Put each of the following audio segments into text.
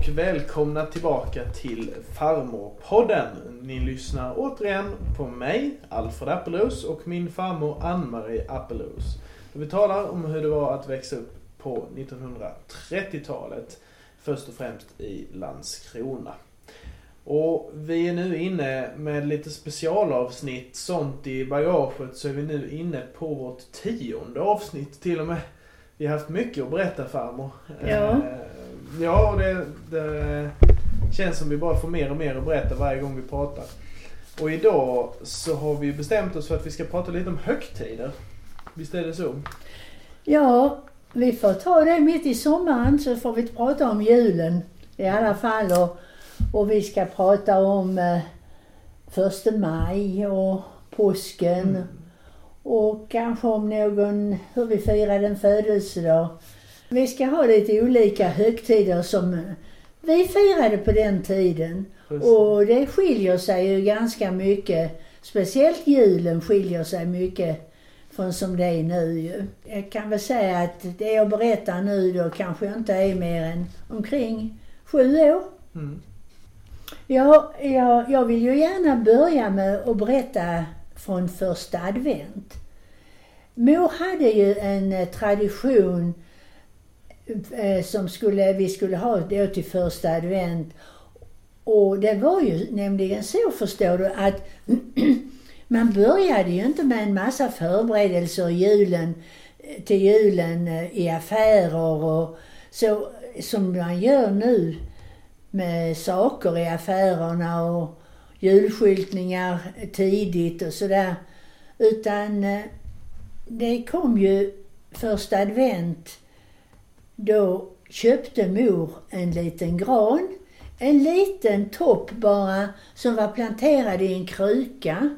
Och välkomna tillbaka till Farmorpodden. Ni lyssnar återigen på mig, Alfred Appelros och min farmor Ann-Marie Appelros. Vi talar om hur det var att växa upp på 1930-talet. Först och främst i Landskrona. Och vi är nu inne med lite specialavsnitt, sånt i bagaget, så är vi nu inne på vårt tionde avsnitt till och med. Vi har haft mycket att berätta farmor. Ja. Ja, och det, det känns som vi bara får mer och mer att berätta varje gång vi pratar. Och idag så har vi bestämt oss för att vi ska prata lite om högtider. Visst är det så? Ja, vi får ta det mitt i sommaren så får vi prata om julen i alla fall. Och, och vi ska prata om eh, första maj och påsken. Mm. Och kanske om någon, hur vi firar en födelsedag. Vi ska ha lite olika högtider som eh, vi firade på den tiden. Precis. Och det skiljer sig ju ganska mycket. Speciellt julen skiljer sig mycket från som det är nu ju. Jag kan väl säga att det jag berättar nu då kanske jag inte är mer än omkring sju år. Mm. Ja, jag, jag vill ju gärna börja med att berätta från första advent. Mor hade ju en eh, tradition Eh, som skulle, vi skulle ha då till första advent. Och det var ju nämligen så förstår du att man började ju inte med en massa förberedelser julen, till julen eh, i affärer och så som man gör nu med saker i affärerna och julskyltningar tidigt och sådär. Utan eh, det kom ju första advent. Då köpte mor en liten gran. En liten topp bara som var planterad i en kruka.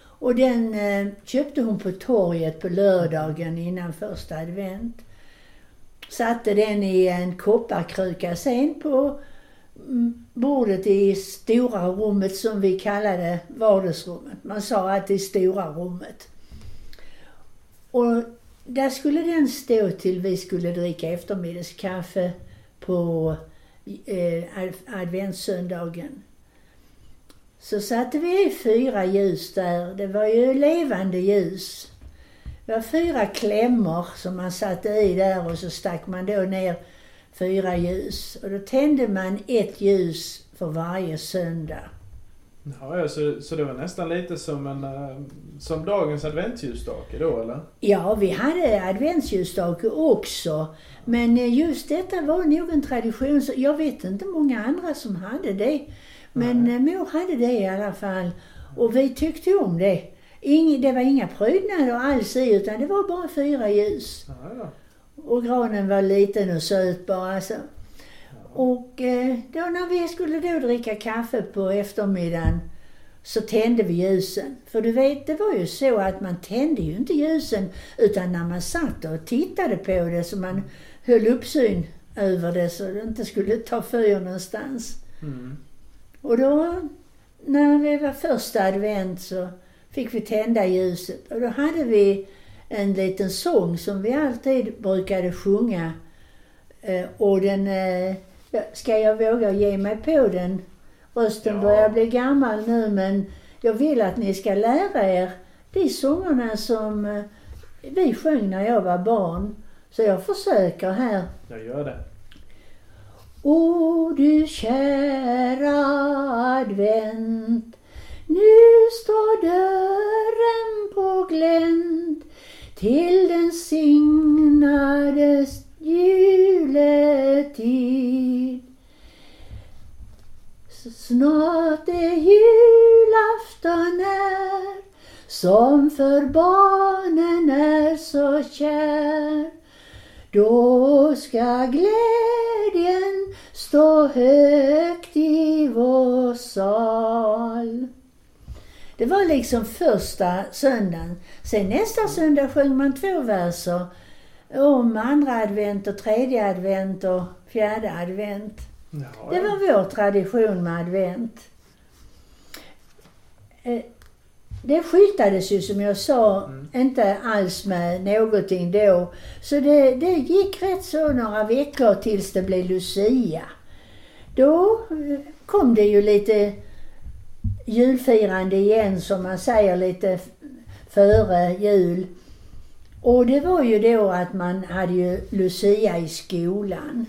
Och den eh, köpte hon på torget på lördagen innan första advent. Satte den i en kopparkruka sen på mm, bordet i stora rummet som vi kallade vardagsrummet. Man sa att det är stora rummet. Och där skulle den stå till vi skulle dricka eftermiddagskaffe på eh, adventssöndagen. Så satte vi i fyra ljus där. Det var ju levande ljus. Det var fyra klämmor som man satte i där och så stack man då ner fyra ljus. Och då tände man ett ljus för varje söndag. Ja, så, så det var nästan lite som en eh, som dagens adventsljusstake då eller? Ja, vi hade adventsljusstake också. Men eh, just detta var nog en tradition. Så jag vet inte många andra som hade det. Men Nej. eh, mor hade det i alla fall. Och vi tyckte om det. Ing, det var inga prydnader alls i utan det var bara fyra ljus. Ja, ja. Och granen var liten och söt bara så. Och eh, då när vi skulle då dricka kaffe på eftermiddagen så tände vi ljusen. För du vet, det var ju så att man tände ju inte ljusen utan när man satt och tittade på det så man höll uppsyn över det så det inte skulle ta fyr någonstans. Mm. Och då, när det var första advent så fick vi tända ljuset och då hade vi en liten sång som vi alltid brukade sjunga. Eh, och den, eh, ska jag våga ge mig på den? Rösten Ja. börjar bli gammal nu men jag vill att ni ska lära er de sångerna som eh, vi sjöng när jag var barn. Så jag försöker här. Jag gör det. O du kära advent, nu står dörren på glänt till den signade juletid. Snart är julafton här, som för barnen är så kär. Då ska glädjen stå högt i vår sal. Det var liksom första söndagen. Sen nästa söndag sjöng man två verser om andra advent och tredje advent och fjärde advent. Ja, Det var vår tradition med advent. Eh, Det skyltades ju som jag sa Mm. inte alls med någonting då. Så det, det gick rätt så några veckor tills det blev Lucia. då eh, kom det ju lite julfirande igen som man säger lite före jul. Och det var ju då att man hade ju Lucia i skolan.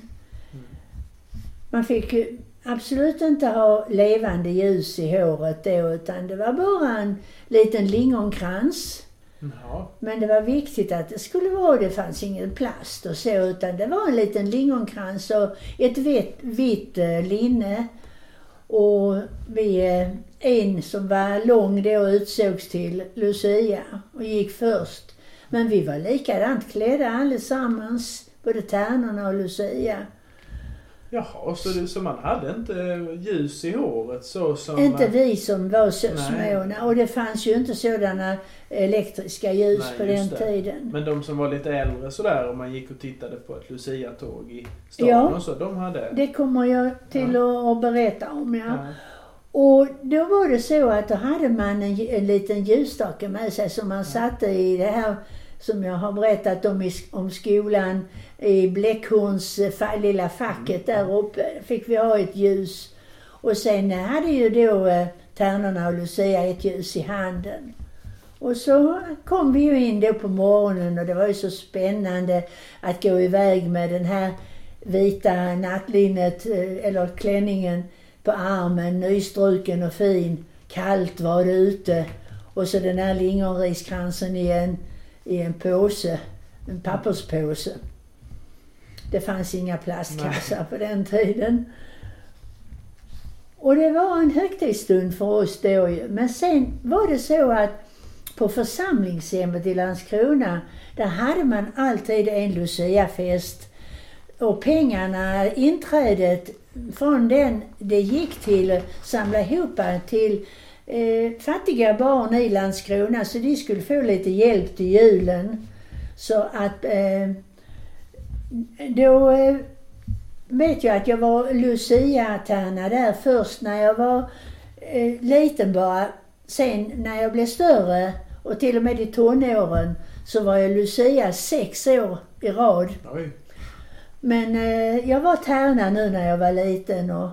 Man fick ju absolut inte ha levande ljus i håret då utan det var bara en liten lingonkrans. Jaha. Men det var viktigt att det skulle vara, det fanns ingen plast och så utan det var en liten lingonkrans och ett vitt, vitt eh, linne. Och vi, eh, en som var lång då utsågs till Lucia och gick först. Men vi var likadant klädda allesammans, både tärnorna och Lucia. Jaha, så, det, så man hade inte ljus i håret så som... Inte eh, vi som var så små. Och det fanns ju inte sådana elektriska ljus Nej, på den det. tiden. Men de som var lite äldre sådär, om man gick och tittade på ett Lucia-tåg i stan Ja. och så, de hade... Det kommer jag till Ja. att, att berätta om, ja. Ja. Och då var det så att då hade man en, en liten ljusstake med sig som man satte i det här som jag har berättat om, i, om skolan, i Bläckhorns eh, lilla facket där uppe fick vi ha ett ljus. Och sen hade ju då eh, Tärnorna och Lucia ett ljus i handen. Och så kom vi ju in då på morgonen och det var ju så spännande att gå iväg med den här vita nattlinnet, eh, eller klänningen på armen, nystruken och fin. Kallt var det ute. Och så den här lingonriskransen i en, i en påse, en papperspåse. Det fanns inga plastkassar på den tiden. Och det var en högtidsstund för oss då. Men sen var det så att på församlingshemmet i Landskrona, där hade man alltid en Luciafest. Och pengarna, inträdet från den, det gick till att samla ihop till eh, fattiga barn i Landskrona så de skulle få lite hjälp till julen. Så att eh, då eh, vet jag att jag var Lucia-tärna där först när jag var eh, liten bara. Sen när jag blev större och till och med i tonåren så var jag Lucia sex år i rad. Oj. Men eh, jag var tärna nu när jag var liten och,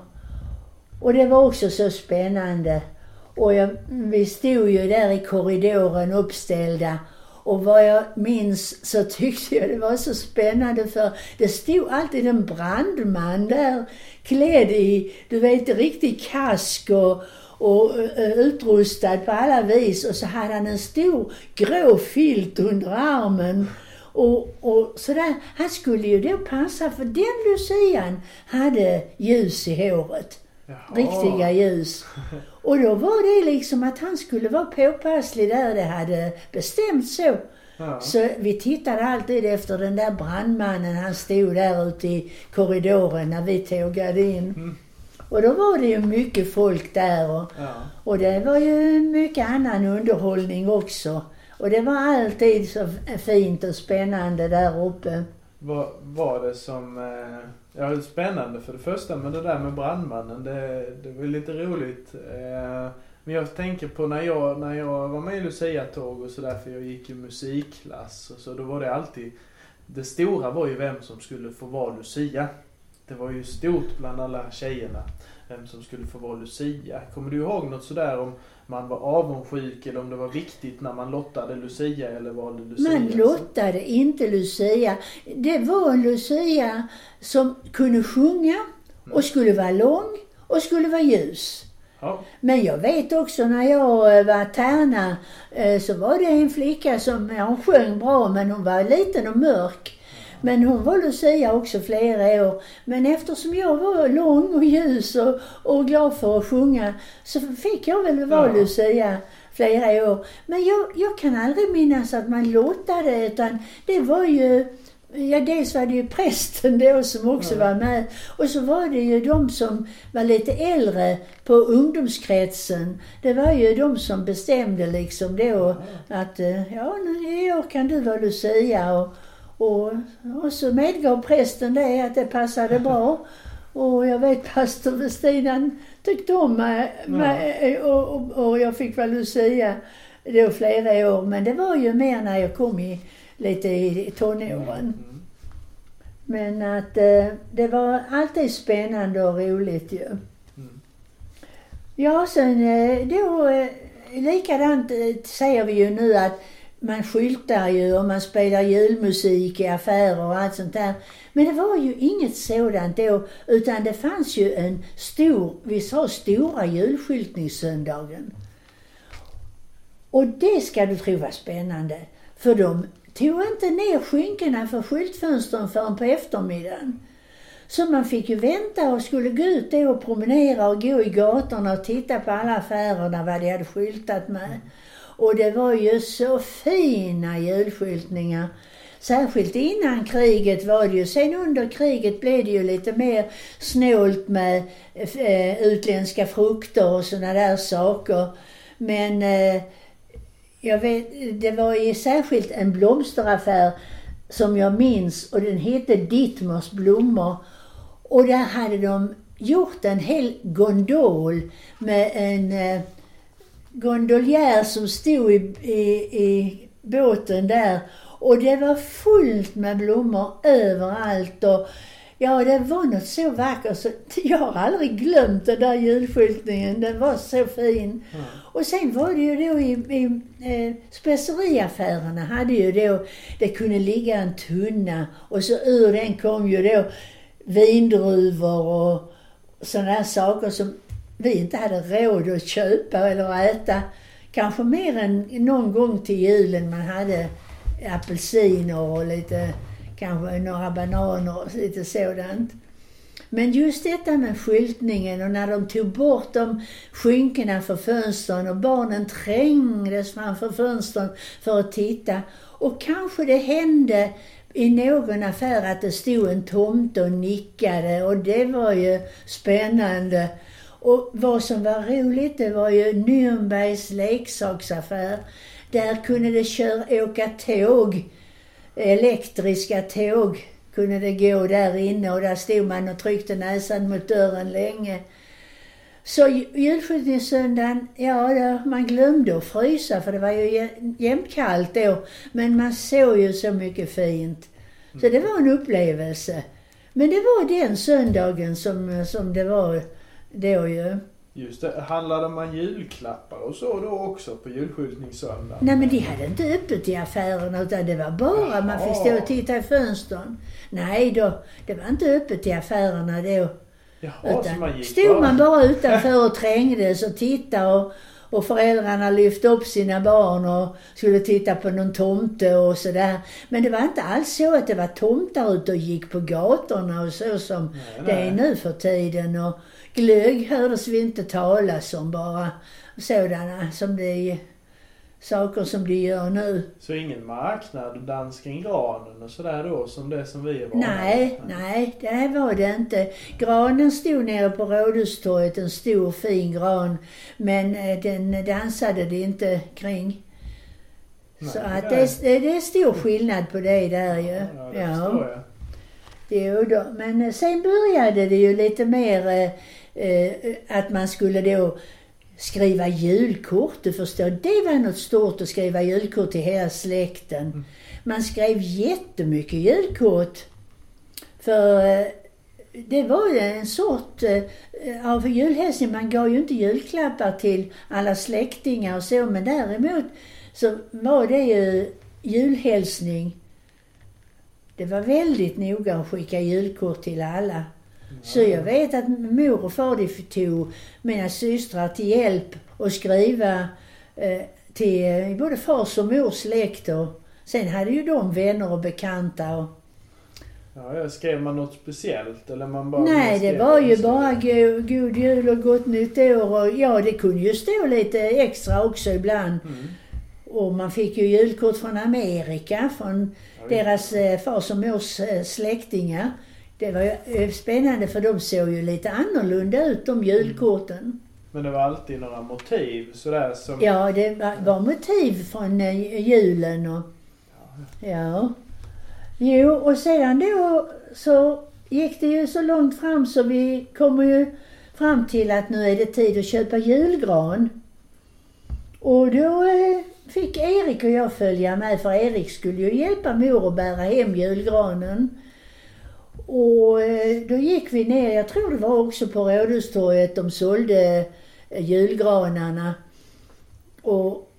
och det var också så spännande. Och jag, vi stod ju där i korridoren uppställda och vad jag minns så tyckte jag det var så spännande för det stod alltid en brandman där klädd i, du vet, riktig kask och, och eh, utrustad på alla vis och så hade han en stor grå filt under armen och, och sådär. Han skulle ju då passa för den lucian hade ljus i håret. Jaha. Riktiga ljus. Och då var det liksom att han skulle vara påpasslig där det hade bestämt så. Ja. Så vi tittade alltid efter den där brandmannen. Han stod där ute i korridoren när vi tågade in. Mm. Och då var det ju mycket folk där och, Ja. och det var ju mycket annan underhållning också. Och det var alltid så fint och spännande där uppe. Vad var det som... Eh, ja, spännande för det första, men det där med brandmannen, det, det var lite roligt. Eh, men jag tänker på när jag, när jag var med i Lucia-tåg och sådär, för jag gick ju musikklass och så, då var det alltid... Det stora var ju vem som skulle få vara Lucia. Det var ju stort bland alla tjejerna, vem som skulle få vara Lucia. Kommer du ihåg något sådär om man var avundsjuk eller om det var viktigt när man lottade Lucia eller valde Lucia? Man lottade inte Lucia. Det var en Lucia som kunde sjunga och skulle vara lång och skulle vara ljus. Ja. Men jag vet också när jag eh, var tärna eh, så var det en flicka som, hon sjöng bra men hon var liten och mörk. Men hon var Lucia också flera år. Men eftersom jag var lång och ljus och, och glad för att sjunga så fick jag väl vara Ja. Lucia flera år. Men jag, jag kan aldrig minnas att man lottade utan det var ju Ja, dels var det ju prästen då som också Ja. var med. Och så var det ju de som var lite äldre på ungdomskretsen. Det var ju de som bestämde liksom då att eh, ja, nu i år kan du vara Lucia. Och, och, och så medgav prästen det, att det passade bra. Och jag vet pastor Westin tyckte om mig, mig och, och, och jag fick vara Lucia då flera år. Men det var ju mer när jag kom i, lite i tonåren. Men att eh, det var alltid spännande och roligt ju. Mm. Ja, sen eh, då eh, likadant eh, säger vi ju nu att man skyltar ju och man spelar julmusik i affärer och allt sånt där. Men det var ju inget sådant då, utan det fanns ju en stor, vi sa stora julskyltningssöndagen. Och det ska du tro var spännande. För de tog inte ner skynkena för skyltfönstren förrän på eftermiddagen. Så man fick ju vänta och skulle gå ut då och promenera och gå i gatorna och titta på alla affärerna vad de hade skyltat med. Och det var ju så fina julskyltningar. Särskilt innan kriget var det ju. Sen under kriget blev det ju lite mer snålt med eh, utländska frukter och sådana där saker. Men eh, jag vet, det var ju särskilt en blomsteraffär som jag minns och den hette Dittmers blommor. Och där hade de gjort en hel gondol med en eh, gondoljär som stod i, i, i båten där. Och det var fullt med blommor överallt. Och Ja, det var något så vackert så jag har aldrig glömt den där julskyltningen. Den var så fin. Mm. Och sen var det ju då i, i eh, speceriaffärerna hade ju då, det kunde ligga en tunna och så ur den kom ju då vindruvor och sådana här saker som vi inte hade råd att köpa eller äta. Kanske mer än någon gång till julen man hade apelsiner och lite kanske några bananer och lite sådant. Men just detta med skyltningen och när de tog bort de skynkena för fönstren och barnen trängdes framför fönstren för att titta. Och kanske det hände i någon affär att det stod en tomte och nickade och det var ju spännande. Och vad som var roligt det var ju Nürnbergs leksaksaffär. Där kunde det köra, åka tåg elektriska tåg kunde det gå där inne och där stod man och tryckte näsan mot dörren länge. Så julskjutningssöndagen, ja då, man glömde att frysa för det var ju jämt kallt då. Men man såg ju så mycket fint. Så det var en upplevelse. Men det var den söndagen som, som det var då ju. Just det. Handlade man julklappar och så då också på julskyltningssöndagen? Nej men de hade inte öppet i affärerna utan det var bara Jaha. man fick stå och titta i fönstren. Nej då, det var inte öppet i affärerna då. Jaha, utan man stod bara... man bara utanför och trängdes och tittade och, och föräldrarna lyfte upp sina barn och skulle titta på någon tomte och sådär. Men det var inte alls så att det var tomtar ute och gick på gatorna och så som nej, det är nu för tiden. Och, glögg hördes vi inte talas om bara. Sådana som det saker som de gör nu. Så ingen marknad, dans kring granen och sådär då som det som vi är vana Nej, nej, det var det inte. Granen stod nere på Rådhustorget, en stor fin gran. Men eh, den dansade det inte kring. Nej, så att det, det, det är stor skillnad på det där ju. Ja, det ja. förstår jag. Jo då, men eh, sen började det ju lite mer eh, att man skulle då skriva julkort, du förstår. Det var något stort att skriva julkort till hela släkten. Mm. Man skrev jättemycket julkort. För eh, det var ju en sort eh, av julhälsning. Man gav ju inte julklappar till alla släktingar och så, men däremot så var det ju julhälsning. Det var väldigt noga att skicka julkort till alla. Så jag vet att mor och far tog mina systrar till hjälp och skriva eh, till eh, både fars och mors släkt och sen hade ju de vänner och bekanta och Ja, skrev man något speciellt eller man bara Nej, det var ju bara god, god jul och gott nytt år och ja, det kunde ju stå lite extra också ibland. Mm. Och man fick ju julkort från Amerika, från ja, deras eh, fars och mors eh, släktingar. Det var eh, spännande för de såg ju lite annorlunda ut de julkorten. Men det var alltid några motiv sådär som... Ja, det var, var motiv från eh, julen och... Ja. ja. Jo, och sedan då så gick det ju så långt fram så vi kommer ju fram till att nu är det tid att köpa julgran. Och då eh, fick Erik och jag följa med för Erik skulle ju hjälpa mor att bära hem julgranen. Och eh, då gick vi ner, jag tror det var också på Rådhustorget, de sålde eh, julgranarna. Och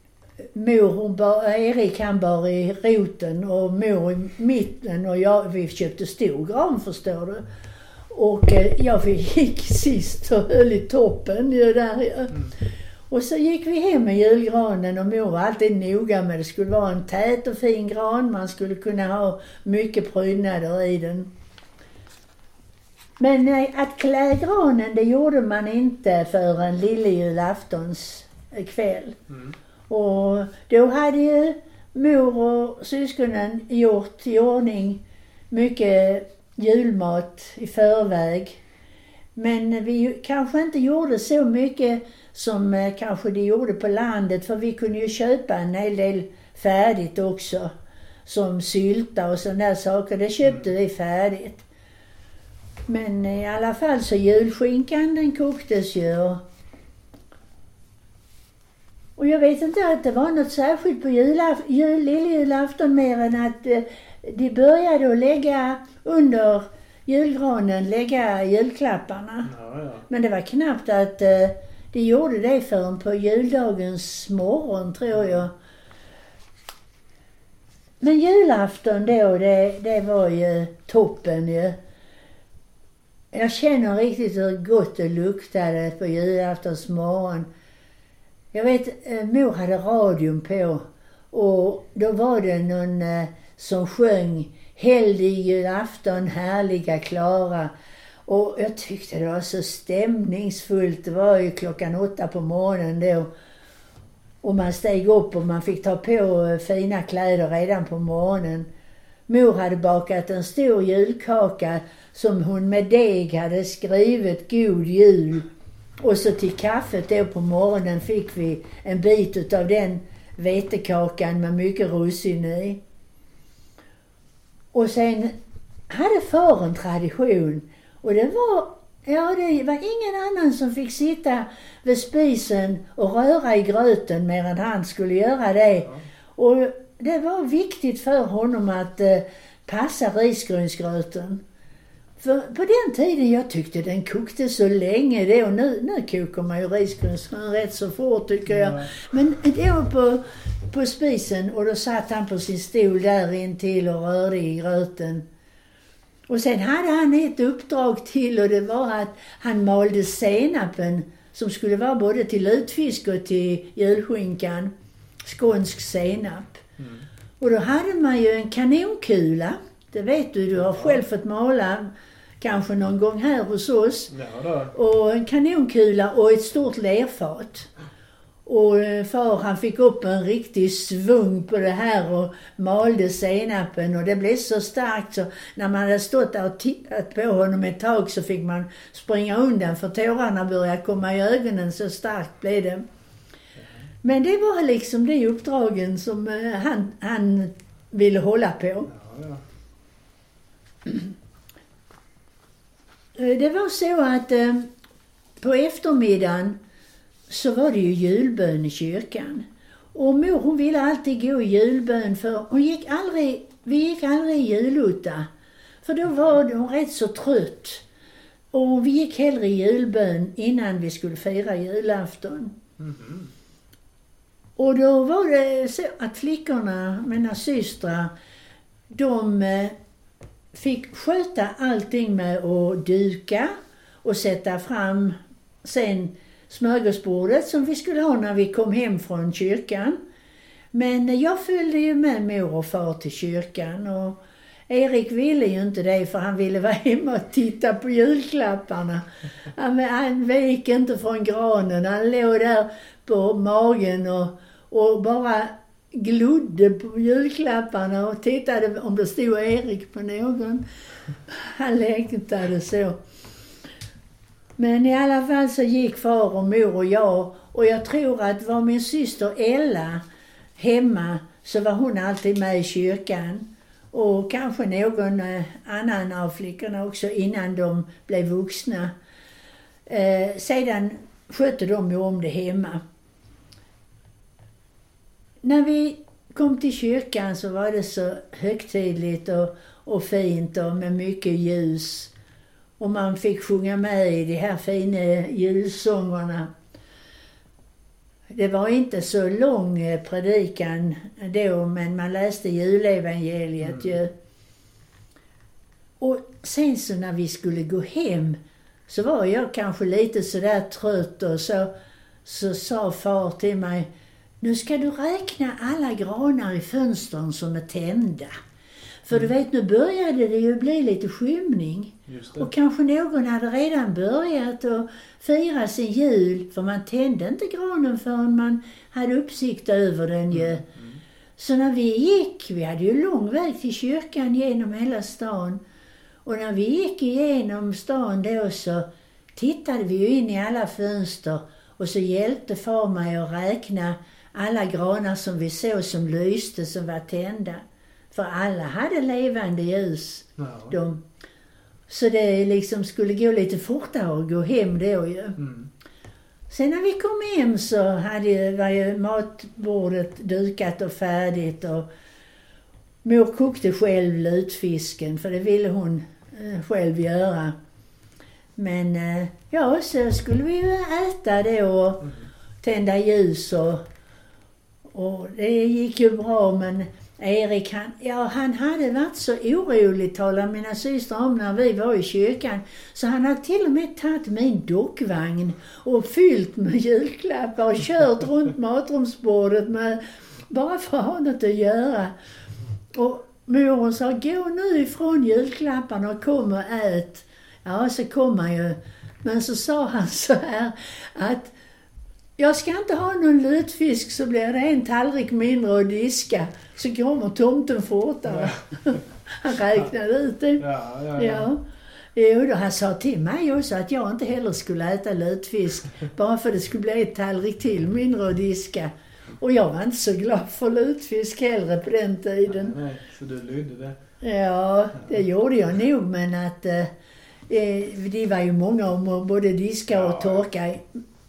mor hon bar, Erik han bar i roten och mor i mitten och jag, vi köpte stor gran förstår du. Och eh, jag gick sist och höll i toppen ju där ja. Mm. Och så gick vi hem med julgranen och mor var alltid noga med det skulle vara en tät och fin gran. Man skulle kunna ha mycket prydnader i den. Men eh, att klä granen det gjorde man inte förrän lillejulaftons eh, kväll. Mm. Och då hade ju mor och syskonen gjort i ordning mycket julmat i förväg. Men vi kanske inte gjorde så mycket som eh, kanske de gjorde på landet för vi kunde ju köpa en hel del färdigt också. Som sylta och sådana saker, det köpte vi färdigt. Men i alla fall så julskinkan den koktes ju. och- jag vet inte att det var något särskilt på julaf- jul, lilljulafton mer än att eh, de började att lägga under julgranen, lägga julklapparna. Ja, ja. Men det var knappt att eh, de gjorde det förrän på juldagens morgon tror jag. Men julafton då, det, det var ju toppen ju. Jag känner riktigt hur gott det luktade på julaftons morgon. Jag vet, eh, mor hade radion på och då var det någon eh, som sjöng Heldig julafton, härliga Klara. Och jag tyckte det var så stämningsfullt. Det var ju klockan åtta på morgonen då. Och man steg upp och man fick ta på eh, fina kläder redan på morgonen. Mor hade bakat en stor julkaka som hon med deg hade skrivit God Jul. Och så till kaffet då på morgonen fick vi en bit utav den vetekakan med mycket russin i. Och sen hade far en tradition och det var, ja det var ingen annan som fick sitta vid spisen och röra i gröten mer än han skulle göra det. Och det var viktigt för honom att eh, passa risgrynsgröten. För på den tiden, jag tyckte den kokte så länge det och nu, nu kokar man ju risgrynsgröt rätt så fort tycker jag. Ja. Men då på, på spisen och då satt han på sin stol där intill och rörde i gröten. Och sen hade han ett uppdrag till och det var att han malde senapen som skulle vara både till lutfisk och till julskinkan. Skånsk senap. Mm. Och då hade man ju en kanonkula. Det vet du, du har själv fått mala kanske någon gång här hos oss. Ja. Och en kanonkula och ett stort lerfat. Och eh, far han fick upp en riktig svung på det här och malde senapen och det blev så starkt så när man hade stått där och tittat på honom ett tag så fick man springa undan för tårarna började komma i ögonen så starkt blev det. Men det var liksom de uppdragen som eh, han, han ville hålla på. Ja, ja. Eh, Det var så att eh, på eftermiddagen så var det ju julbön i kyrkan. Och mor hon ville alltid gå i julbön för hon gick aldrig, vi gick aldrig i julutta. För då var hon rätt så trött. Och vi gick hellre i julbön innan vi skulle fira julafton. Mhm. Och då var det så att flickorna, mina systrar, de eh, fick sköta allting med att duka och sätta fram sen smörgåsbordet som vi skulle ha när vi kom hem från kyrkan. Men jag följde ju med mor och far till kyrkan och Erik ville ju inte det för han ville vara hemma och titta på julklapparna. Han, han vek inte från granen, han låg där på magen och, och bara glodde på julklapparna och tittade om det stod Erik på någon. Han längtade så. Men i alla fall så gick far och mor och jag och jag tror att var min syster Ella hemma så var hon alltid med i kyrkan. Och kanske någon eh, annan av flickorna också innan de blev vuxna. Eh, sedan skötte de ju om det hemma. När vi kom till kyrkan så var det så högtidligt och, och fint och med mycket ljus. Och man fick sjunga med i de här fina julsångerna. Det var inte så lång eh, predikan då, men man läste julevangeliet Mm. ju. Och sen så när vi skulle gå hem så var jag kanske lite sådär trött och så, så sa far till mig, nu ska du räkna alla granar i fönstren som är tända. För du vet, nu började det ju bli lite skymning. Och kanske någon hade redan börjat att fira sin jul, för man tände inte granen förrän man hade uppsikt över den ju. Mm. Så när vi gick, vi hade ju lång väg till kyrkan genom hela stan. Och när vi gick igenom stan då så tittade vi ju in i alla fönster och så hjälpte far mig att räkna alla granar som vi såg som lyste, som var tända. För alla hade levande ljus. Ja. De. Så det liksom skulle gå lite fortare att gå hem då ju. Mm. Sen när vi kom hem så hade, var ju matbordet dukat och färdigt och mor kokte själv lutfisken för det ville hon eh, själv göra. Men eh, ja, så skulle vi ju äta då och Mm. tända ljus och, och det gick ju bra men Erik han, ja han hade varit så orolig talade mina systrar om när vi var i kyrkan. Så han hade till och med tagit min dockvagn och fyllt med julklappar och kört runt matrumsbordet med, bara för att ha något att göra. Och moren sa, gå nu ifrån julklapparna och kom och ät. Ja, så kom han ju. Men så sa han så här att jag ska inte ha någon lutfisk så blir det en tallrik mindre att diska. Så kommer tomten fortare. Han räknade ut det. Ja, ja, ja. Ja. Jo, då, han sa till mig också att jag inte heller skulle äta lutfisk. Bara för det skulle bli ett tallrik till mindre att diska. Och jag var inte så glad för lutfisk heller på den tiden. Nej, så du lydde det. Ja, det gjorde jag nog men att eh, eh, det var ju många om att både diska och torka.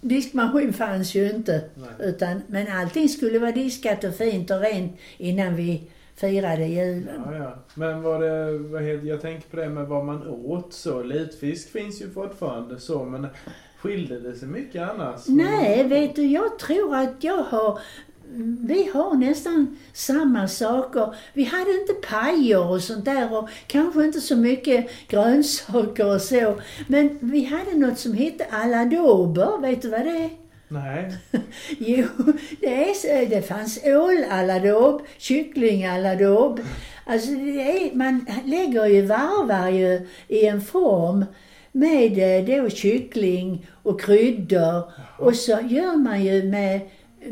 Diskmaskin fanns ju inte. Nej. Utan, men allting skulle vara diskat och fint och rent innan vi firade julen. Ja, ja. Men var det, vad heter, jag tänker på det med vad man åt så. Lutfisk finns ju fortfarande så, men skilde det sig mycket annars? Nej, vet du, jag tror att jag har vi har nästan samma saker. Vi hade inte pajer och sånt där och kanske inte så mycket grönsaker och så. Men vi hade något som hette aladober. Vet du vad det är? Nej. Jo, det, är, det fanns ålaladob, kycklingalladob. Alltså det är, man lägger ju varvar ju i en form med eh, då kyckling och kryddor. Och så gör man ju med,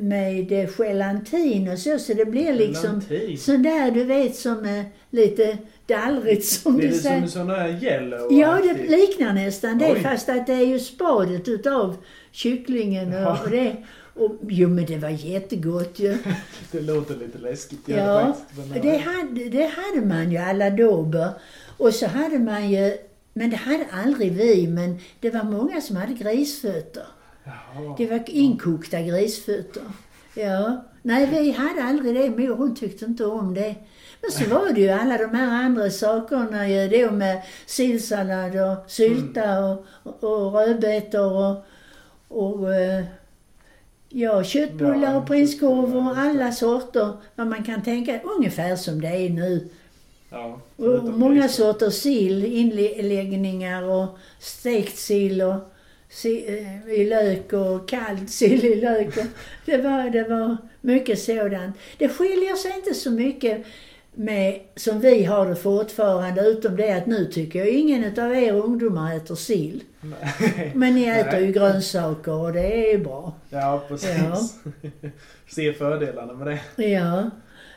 med eh, gelatin och så, så det blir liksom Gelatin. sån där du vet som är lite dallrigt som Blir du det säger. som sån där yellow Ja, det liknar nästan det Oj. fast att det är ju spadet utav kycklingen och, Ja. och det. Och, jo men det var jättegott ju. Det låter lite läskigt. Ja, faktiskt, men, det hade, det hade man ju, alla dober. Och så hade man ju, men det hade aldrig vi, men det var många som hade grisfötter. Jaha. Det var inkokta grisfötter. Ja. Nej, vi hade aldrig det. Mor hon tyckte inte om det. Men så var det ju alla de här andra sakerna ju då med sillsallad och sylta och, och, och rödbetor och, och eh, ja, köttbullar och prinskorvar och alla sorter vad man kan tänka. Ungefär som det är nu. Ja, Och många sorters sill, inläggningar och stekt sill och i lök och kald sill i lök. Det, var, det var mycket sådant. Det skiljer sig inte så mycket med, som vi har det fortfarande, utom det att nu tycker jag ingen utav er ungdomar äter sill. Nej. Men ni äter Nej. ju grönsaker och det är ju bra. Ja, precis. Se fördelarna med det. Ja,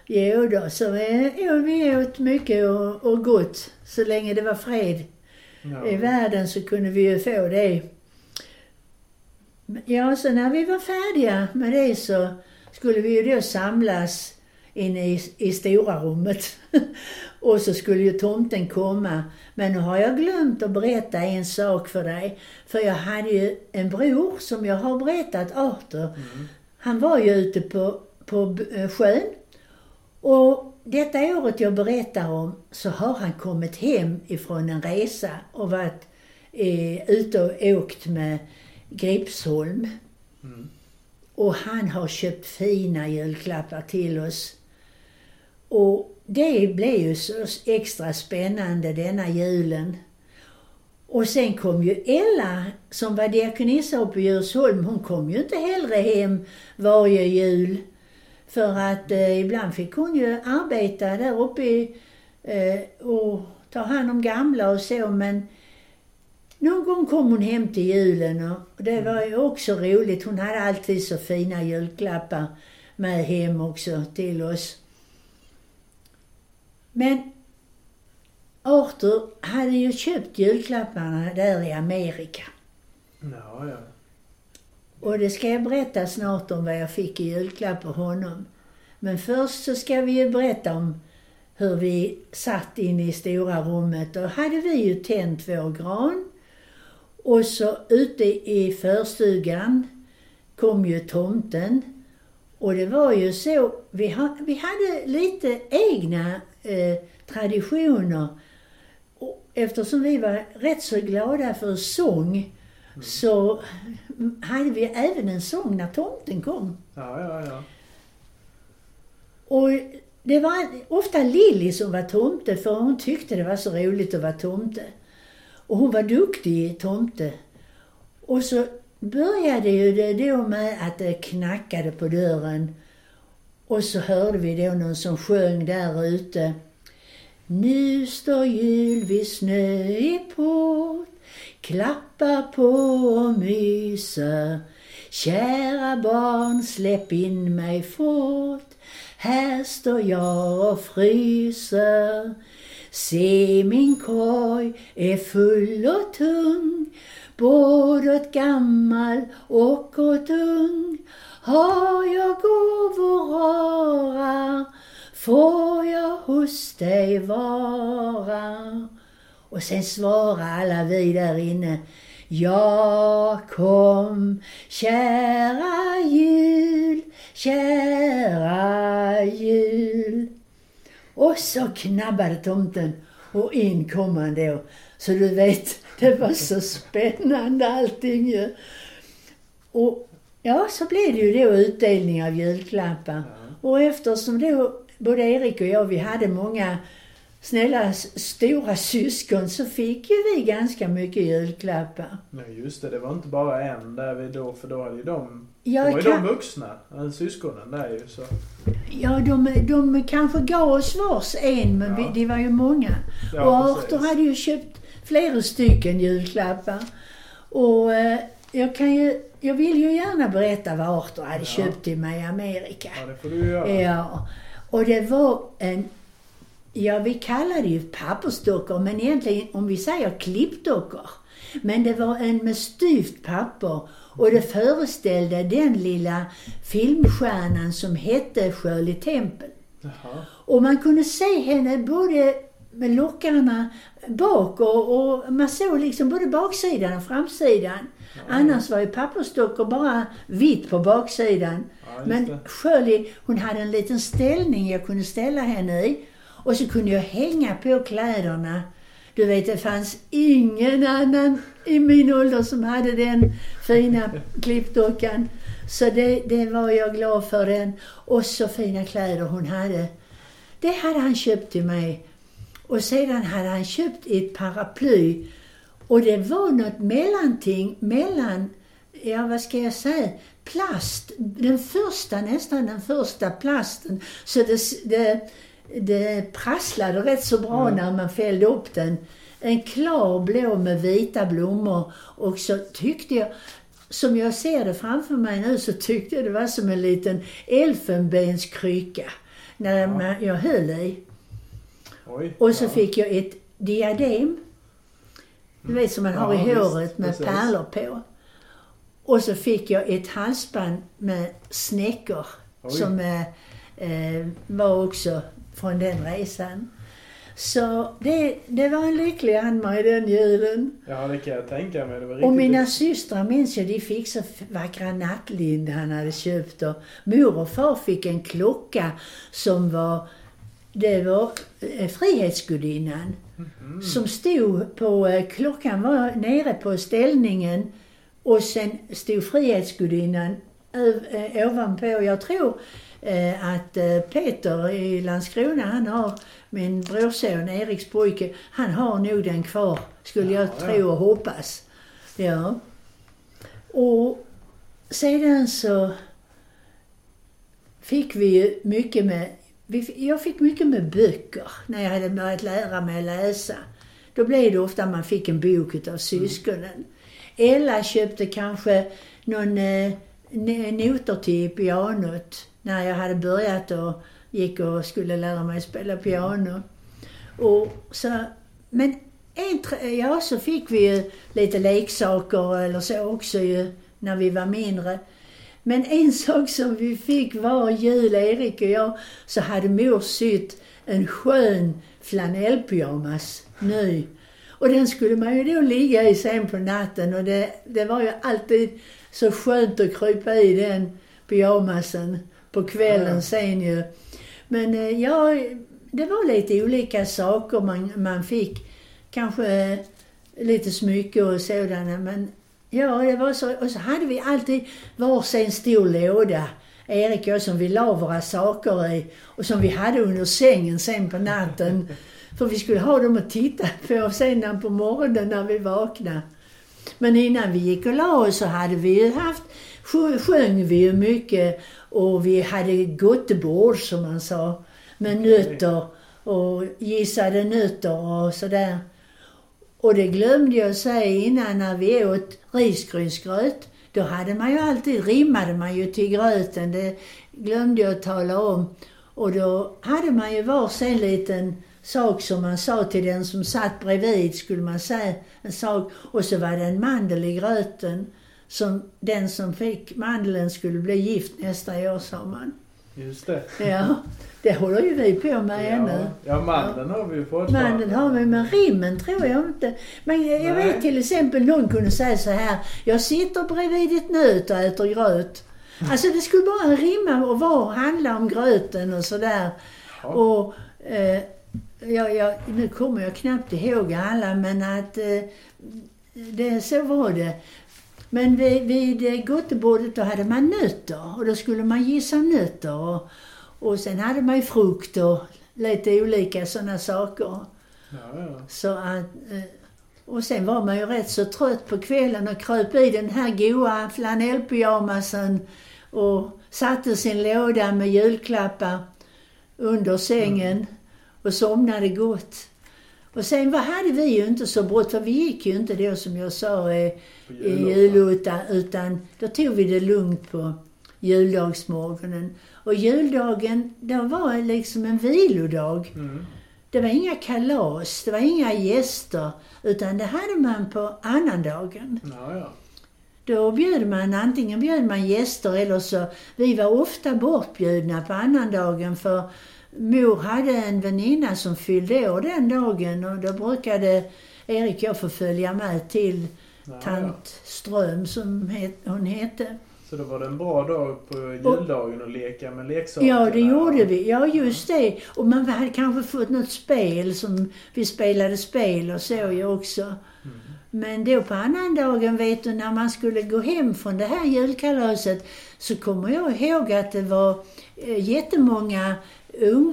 jo då, så vi, ja, vi åt mycket och, och gott så länge det var fred Ja. i världen så kunde vi ju få det. Ja, så när vi var färdiga med det så skulle vi ju då samlas inne i, i stora rummet. och så skulle ju tomten komma. Men nu har jag glömt att berätta en sak för dig. För jag hade ju en bror som jag har berättat, Arthur. Mm. Han var ju ute på, på eh, sjön Och detta året jag berättar om så har han kommit hem ifrån en resa och varit eh, ute och åkt med Gripsholm. Mm. Och han har köpt fina julklappar till oss. Och det blev ju så extra spännande denna julen. Och sen kom ju Ella, som var diakonissa uppe i Djursholm, hon kom ju inte hellre hem varje jul. För att eh, ibland fick hon ju arbeta där uppe i, eh, och ta hand om gamla och så, men någon gång kom hon hem till julen och det var ju också roligt. Hon hade alltid så fina julklappar med hem också till oss. Men Arthur hade ju köpt julklapparna där i Amerika. Ja, ja. Och det ska jag berätta snart om vad jag fick i julklapp av honom. Men först så ska vi ju berätta om hur vi satt inne i stora rummet. Då hade vi ju tänt vår gran. Och så ute i förstugan kom ju tomten. Och det var ju så, vi, ha, vi hade lite egna eh, traditioner. Och eftersom vi var rätt så glada för sång så hade vi även en sång när tomten kom. Ja, ja, ja. Och det var ofta Lilly som var tomte för hon tyckte det var så roligt att vara tomte. Och hon var duktig tomte. Och så började ju det då med att det knackade på dörren. Och så hörde vi då någon som sjöng där ute. Nu står jul vid snö i port, klappar på och myser. Kära barn, släpp in mig fort. Här står jag och fryser. Se min korg är full och tung, både åt gammal och åt ung. Har jag gåvor rara, får jag hos dig vara. Och sen svarar alla vi där inne. Ja, kom, kära jul, kära jul. Och så knabbade tomten och in kom han då. Så du vet, det var så spännande allting ju. Och ja, så blev det ju då utdelning av julklappar. Och eftersom då både Erik och jag, vi hade många snälla stora syskon så fick ju vi ganska mycket julklappar. Nej, just det. Det var inte bara en där vi då, för då hade ju de... Jag det var ju kan- de vuxna, eh, syskonen där ju så. Ja, de, de kanske gav oss vars en, men Ja. vi, det var ju många. Ja, och precis. Arthur hade ju köpt flera stycken julklappar. Och eh, jag kan ju, jag vill ju gärna berätta vad Arthur hade Ja. köpt till mig i Amerika. Ja, det får du göra. Ja, och det var en, ja vi kallar det ju pappersdockor, men egentligen om vi säger klippdockor. Men det var en med styvt papper och det föreställde den lilla filmstjärnan som hette Shirley Temple. Jaha. Och man kunde se henne både med lockarna bak och, och man såg liksom både baksidan och framsidan. Annars var ju pappersdockor bara vitt på baksidan. Ja, Men. Shirley, hon hade en liten ställning jag kunde ställa henne i. Och så kunde jag hänga på kläderna. Du vet, det fanns ingen annan i min ålder som hade den fina klippdockan. Så det, det var jag glad för den. Och så fina kläder hon hade. Det hade han köpt till mig. Och sedan hade han köpt ett paraply. Och det var något mellanting mellan, ja vad ska jag säga, plast. Den första, nästan den första plasten. Så det, det, det prasslade rätt så bra Mm. när man fällde upp den. En klar blå med vita blommor. Och så tyckte jag, som jag ser det framför mig nu, så tyckte jag det var som en liten elfenbenskrycka. När Ja. jag höll i. Oj. Och så ja. fick jag ett diadem. Du vet som man har Ja, i visst, håret med precis. pärlor på. Och så fick jag ett halsband med snäckor Oj. som eh, eh, var också från den resan. Så det, det var en lycklig Ann-Marie den julen. Ja, det kan jag tänka mig. Det var Och mina systrar minns jag, de fick så vackra nattlinne han hade köpt. Och mor och far fick en klocka som var, det var eh, Frihetsgudinnan. Mhm. Som stod på, eh, klockan var nere på ställningen och sen stod Frihetsgudinnan eh, ovanpå. Jag tror att eh, Peter i Landskrona, han har, min brorson Eriks pojke, han har nog den kvar, skulle jag Ja, ja. tro och hoppas. Ja. Och sedan så fick vi ju mycket med, jag fick mycket med böcker när jag hade börjat lära mig läsa. Då blev det ofta man fick en bok utav syskonen. Ella köpte kanske någon eh, noter till pianot när jag hade börjat och gick och skulle lära mig spela piano. Och så, men en, tre- ja, så fick vi ju lite leksaker eller så också ju när vi var mindre. Men en sak som vi fick var jul, Erik och jag, så hade mor sytt en skön flanellpyjamas, ny. Och den skulle man ju då ligga i sen på natten och det, det var ju alltid så skönt att krypa i den pyjamasen på kvällen Ja. sen ju. Men eh, ja, det var lite olika saker man, man fick. Kanske eh, lite smycke och sådana men ja, det var så. Och så hade vi alltid varsin stor låda. Erik och jag som vi la våra saker i och som vi hade under sängen sen på natten. För vi skulle ha dem att titta på sen på morgonen när vi vaknade. Men innan vi gick och la oss så hade vi ju haft, sjö- sjöng vi ju mycket och vi hade gottebord som man sa. Med nötter och gissade nötter och sådär. Och det glömde jag säga innan när vi åt risgrynsgröt. Då hade man ju alltid, rimmade man ju till gröten. Det glömde jag tala om. Och då hade man ju varsin liten sak som man sa till den som satt bredvid, skulle man säga en sak. Och så var det en mandel i gröten. Som den som fick mandeln skulle bli gift nästa år, sa man. Just det. Ja, det håller ju vi på med ännu. Ja, ja mandeln har vi ju fortfarande. Mandeln har vi, men rimmen tror jag inte. Men jag Nej. vet till exempel någon kunde säga så här. Jag sitter bredvid ett nöt och äter gröt. Alltså det skulle bara rimma och vara, handla om gröten och sådär. Ja. Och eh, ja, ja, nu kommer jag knappt ihåg alla men att eh, det, så var det. Men vid, vid eh, gottebordet då hade man nötter och då skulle man gissa nötter. Och, och sen hade man ju frukt och lite olika sådana saker. Ja, ja. Så att, eh, och sen var man ju rätt så trött på kvällen och kröp i den här goa flanellpyjamasen och satte sin låda med julklappar under sängen och somnade gott. Och sen vad hade vi ju inte så brått, för vi gick ju inte då som jag sa eh, i julotta, utan då tog vi det lugnt på juldagsmorgonen. Och juldagen, då var liksom en vilodag. Mm. Det var inga kalas, det var inga gäster, utan det hade man på annandagen. Ja, ja. Då bjöd man, antingen bjöd man gäster eller så, vi var ofta bortbjudna på annandagen för mor hade en väninna som fyllde år den dagen och då brukade Erik och jag få följa med till Ja, tant Ström som hon hette. Så då var det en bra dag på juldagen att leka med leksaker? Ja, det gjorde vi. Ja, just det. Och man hade kanske fått något spel som vi spelade spel och så ju också. Mm. Men då på annandagen, vet du, när man skulle gå hem från det här julkalaset så kommer jag ihåg att det var eh, jättemånga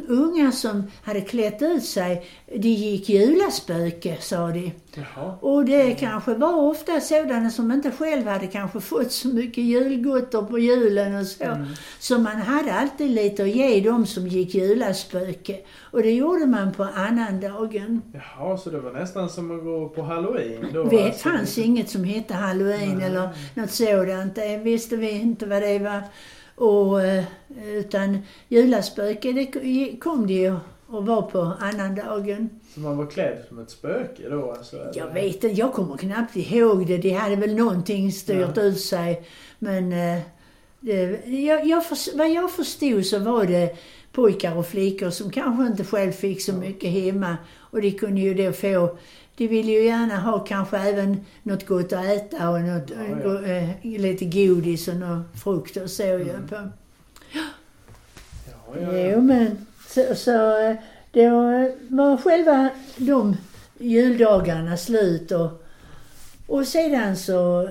unga som hade klätt ut sig. De gick julaspöke, sa de. Jaha. Och det kanske var ofta sådana som inte själv hade kanske fått så mycket julgotter på julen och så. Mm. Så man hade alltid lite att ge dem som gick julaspöke. Och det gjorde man på annandagen. Jaha, så det var nästan som att gå på halloween då? Det alltså. fanns inget som hette halloween Nej. eller något sådant. Det visste vi inte vad det var. Och, eh, utan julaspöke, det kom det ju och var på annandagen. Så man var klädd som ett spöke då alltså? eller? Jag vet inte, jag kommer knappt ihåg det. De hade väl någonting styrt Ja. ut sig. Men eh, det, jag, jag, vad jag förstod så var det pojkar och flickor som kanske inte själv fick så mycket hemma. Och de kunde ju då få, de ville ju gärna ha kanske även något gott att äta och något, Ja, ja. go- eh, lite godis och något frukt och så Mm. på. Ja, ja, Jo ja. men så, så eh, då var själva de juldagarna slut och, och sedan så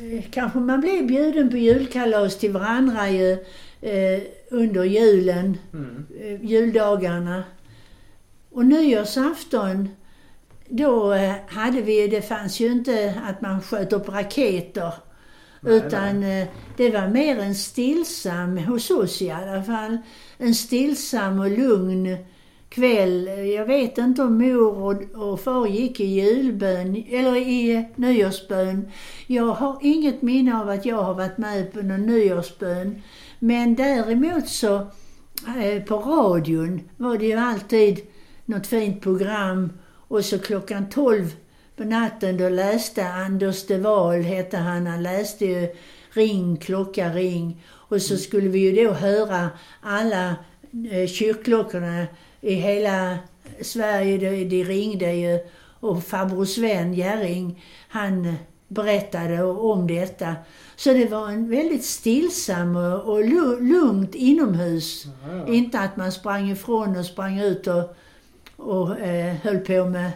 eh, kanske man blev bjuden på julkalas till varandra ju eh, under julen, Mm. eh, juldagarna. Och nyårsafton, då eh, hade vi, det fanns ju inte att man sköt upp raketer. Nej, Utan eh, det var mer en stillsam, hos oss i alla fall, en stillsam och lugn kväll. Jag vet inte om mor och, och far gick i julbön, eller i nyårsbön. Jag har inget minne av att jag har varit med på någon nyårsbön. Men däremot så, eh, på radion var det ju alltid något fint program och så klockan 12 på natten då läste Anders de Wahl, hette han, han läste ju Ring, klocka, ring. Och så skulle vi ju då höra alla eh, kyrkklockorna i hela Sverige, de, de ringde ju. Och farbror Sven Jerring, han berättade om detta. Så det var en väldigt stillsam och, och lu- lugnt inomhus. Ja, ja. Inte att man sprang ifrån och sprang ut och, och eh, höll på med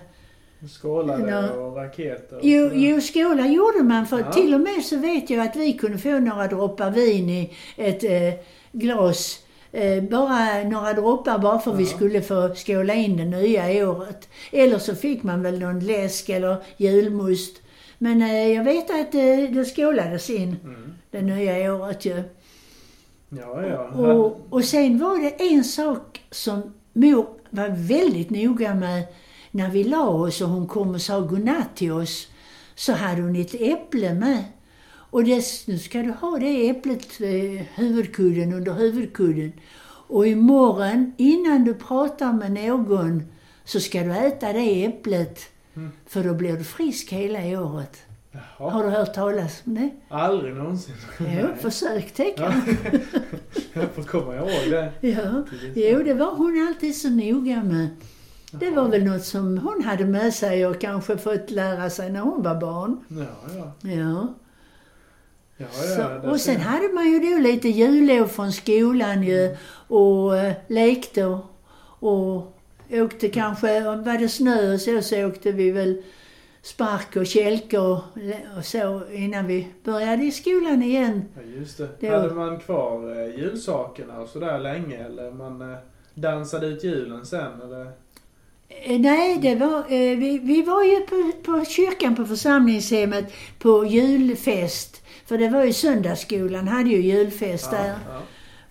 Skålade Ja. och raketer. och Jo, jo, skåla gjorde man för Ja. till och med så vet jag att vi kunde få några droppar vin i ett eh, glas. Eh, bara några droppar bara för vi Ja. skulle få skåla in det nya året. Eller så fick man väl någon läsk eller julmust. Men eh, jag vet att eh, det skålades in Mm. det nya året ju. Ja, ja. Och, och sen var det en sak som mor var väldigt noga med när vi la oss och hon kom och sa godnatt till oss. Så hade hon ett äpple med. Och dess, nu ska du ha det äpplet, eh, huvudkudden under huvudkudden. Och imorgon, innan du pratar med någon, så ska du äta det äpplet. Mm. För då blir du frisk hela året. Jaha. Har du hört talas om det? Aldrig någonsin. Jo, försök det Ja. Jag får komma ihåg det. Ja, jo det var hon alltid så noga med. Det var väl något som hon hade med sig och kanske fått lära sig när hon var barn. Ja, ja. Ja. Ja, ja. och sen hade man ju då lite jullov från skolan ju och eh, lekte och, och åkte kanske, om var det snö och så, så åkte vi väl spark och kälke och, så innan vi började i skolan igen. Ja, just det. Det Hade man kvar eh, julsakerna och sådär länge eller man eh, dansade ut julen sen eller? Eh, Nej, det var, vi, vi var ju på, på kyrkan på församlingshemmet på julfest. För det var ju söndagsskolan, hade ju julfest där. ja.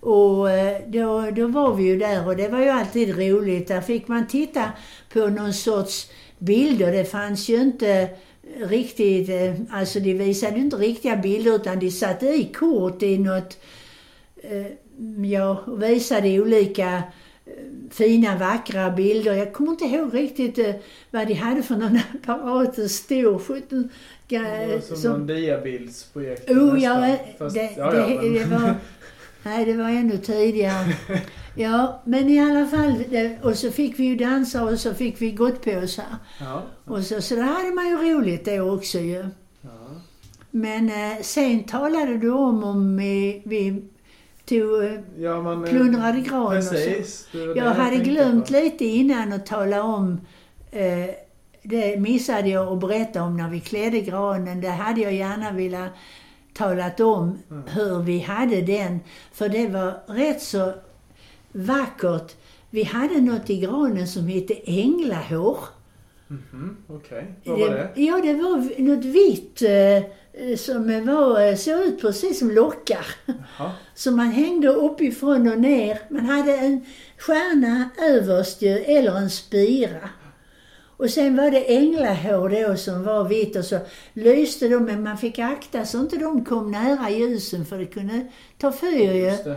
Och eh, då, då var vi ju där och det var ju alltid roligt. Där fick man titta på någon sorts bilder. Det fanns ju inte riktigt, eh, alltså de visade inte riktiga bilder utan de satte i kort i något, eh, ja, visade olika fina vackra bilder. Jag kommer inte ihåg riktigt vad de hade för någon apparat, stor, 17, Det ga- var som, någon diabildsprojektor Oh, ja, Fast- det, ja, det, ja, men- det var... Nej, det var ännu tidigare. Ja, men i alla fall. Det, och så fick vi ju dansa och så fick vi gottpåsar. Ja, Och så, så där hade man ju roligt då också ju. ja. Men eh, sen talade du om om vi, vi tog, eh, ja man... eh, plundrade gran och så. Precis. det var det Jag hade tänkte glömt på. lite innan att tala om eh, det missade jag att berätta om när vi klädde granen. Det hade jag gärna velat talat om Mm. hur vi hade den. För det var rätt så vackert. Vi hade något i granen som hette änglahår. Mhm, Okej. Vad var det? Ja, det var något vitt eh, som var, eh, såg ut precis som lockar. Jaha. som man hängde uppifrån och ner. Man hade en stjärna överst ju, eller en spira. Och sen var det änglahår då som var vitt och så lyste de, men man fick akta så inte de kom nära ljusen för det kunde ta fyr ju.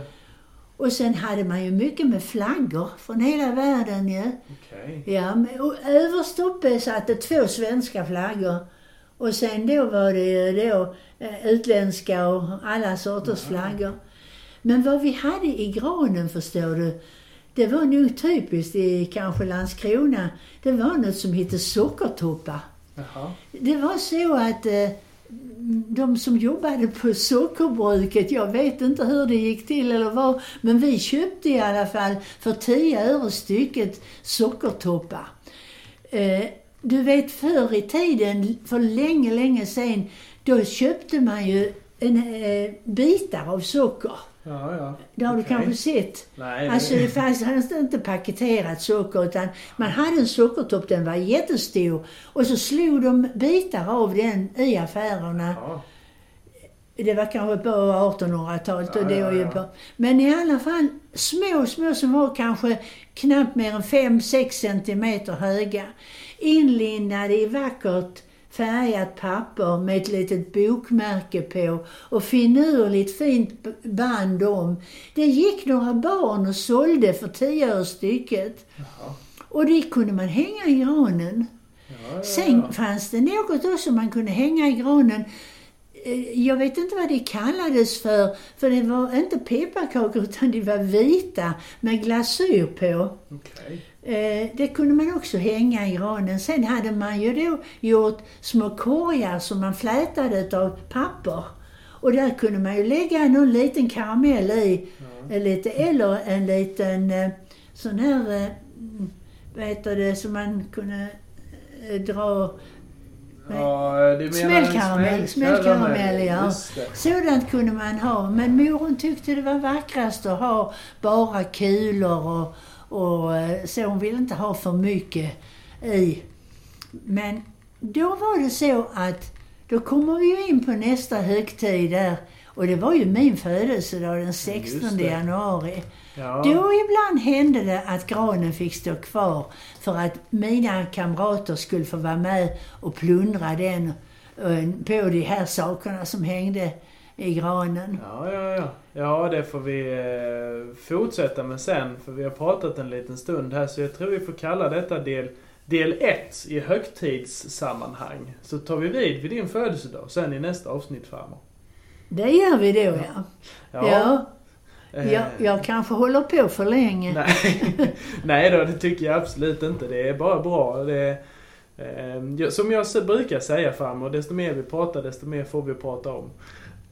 Och sen hade man ju mycket med flaggor från hela världen ju. Okej. Ja, och överst uppe satt det två svenska flaggor. Och sen då var det ju då eh, utländska och alla sorters Ja. flaggor. Men vad vi hade i granen förstår du, det var nog typiskt i kanske Landskrona. Det var något som hette sockertoppar. Jaha. Det var så att eh, de som jobbade på sockerbruket, jag vet inte hur det gick till eller vad, men vi köpte i alla fall för 10 öre stycket sockertoppar. Eh, du vet förr i tiden, för länge, länge sedan, då köpte man ju en, eh, bitar av socker. Ja, ja. Det har Okej. du kanske sett? Nej, Alltså det... det fanns inte paketerat socker utan man hade en sockertopp, den var jättestor. Och så slog de bitar av den i affärerna. Ja. Det var kanske på 1800-talet och Ja, det ja, var ju på. Men i alla fall små, små som var kanske knappt mer än 5-6 centimeter höga. Inlindade i vackert färgat papper med ett litet bokmärke på och finurligt fint band om. Det gick några barn och sålde för 10 öre stycket. Jaha. Och det kunde man hänga i granen. Ja, ja, Sen ja. fanns det något också man kunde hänga i granen. Eh, Jag vet inte vad det kallades för, för det var inte pepparkakor utan de var vita med glasyr på. Okej. Eh, Det kunde man också hänga i granen. Sen hade man ju då gjort små korgar som man flätade av papper. Och där kunde man ju lägga någon liten karamell i. Ja. Lite, eller en liten eh, sån här, eh, vad heter det, som man kunde dra Ja, Smällkaramell, smällkaramell, ja. Sådant kunde man ha, men moren tyckte det var vackrast att ha bara kulor och, och eh, så. Hon ville inte ha för mycket i. Men då var det så att, då kommer vi ju in på nästa högtid där. Och det var ju min födelsedag den 16 det. januari. Ja. Då ibland hände det att granen fick stå kvar för att mina kamrater skulle få vara med och plundra den eh, på de här sakerna som hängde i granen. Ja, ja, ja. Ja, det får vi eh, fortsätta med sen. För vi har pratat en liten stund här. Så jag tror vi får kalla detta del del 1 i högtidssammanhang. Så tar vi vid vid din födelsedag sen i nästa avsnitt farmor. Det gör vi då ja. Ja, eh, jag, jag kanske håller på för länge. Nej. Nej då, det tycker jag absolut inte. Det är bara bra. Det, eh, jag- som jag brukar säga farmor, desto mer vi pratar, desto mer får vi prata om.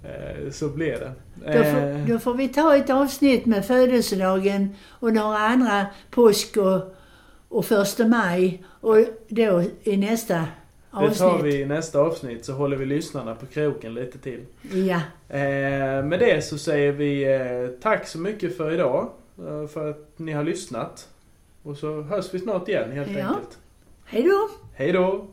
Eh, så blir det. Då får, då får vi ta ett avsnitt med födelsedagen och några andra påsk och, och första maj och då i nästa det tar avsnitt. vi i nästa avsnitt så håller vi lyssnarna på kroken lite till. Ja, Eh, med det så säger vi eh, tack så mycket för idag. Eh, för att ni har lyssnat. Och så hörs vi snart igen helt Ja. enkelt. hej då! Hej då!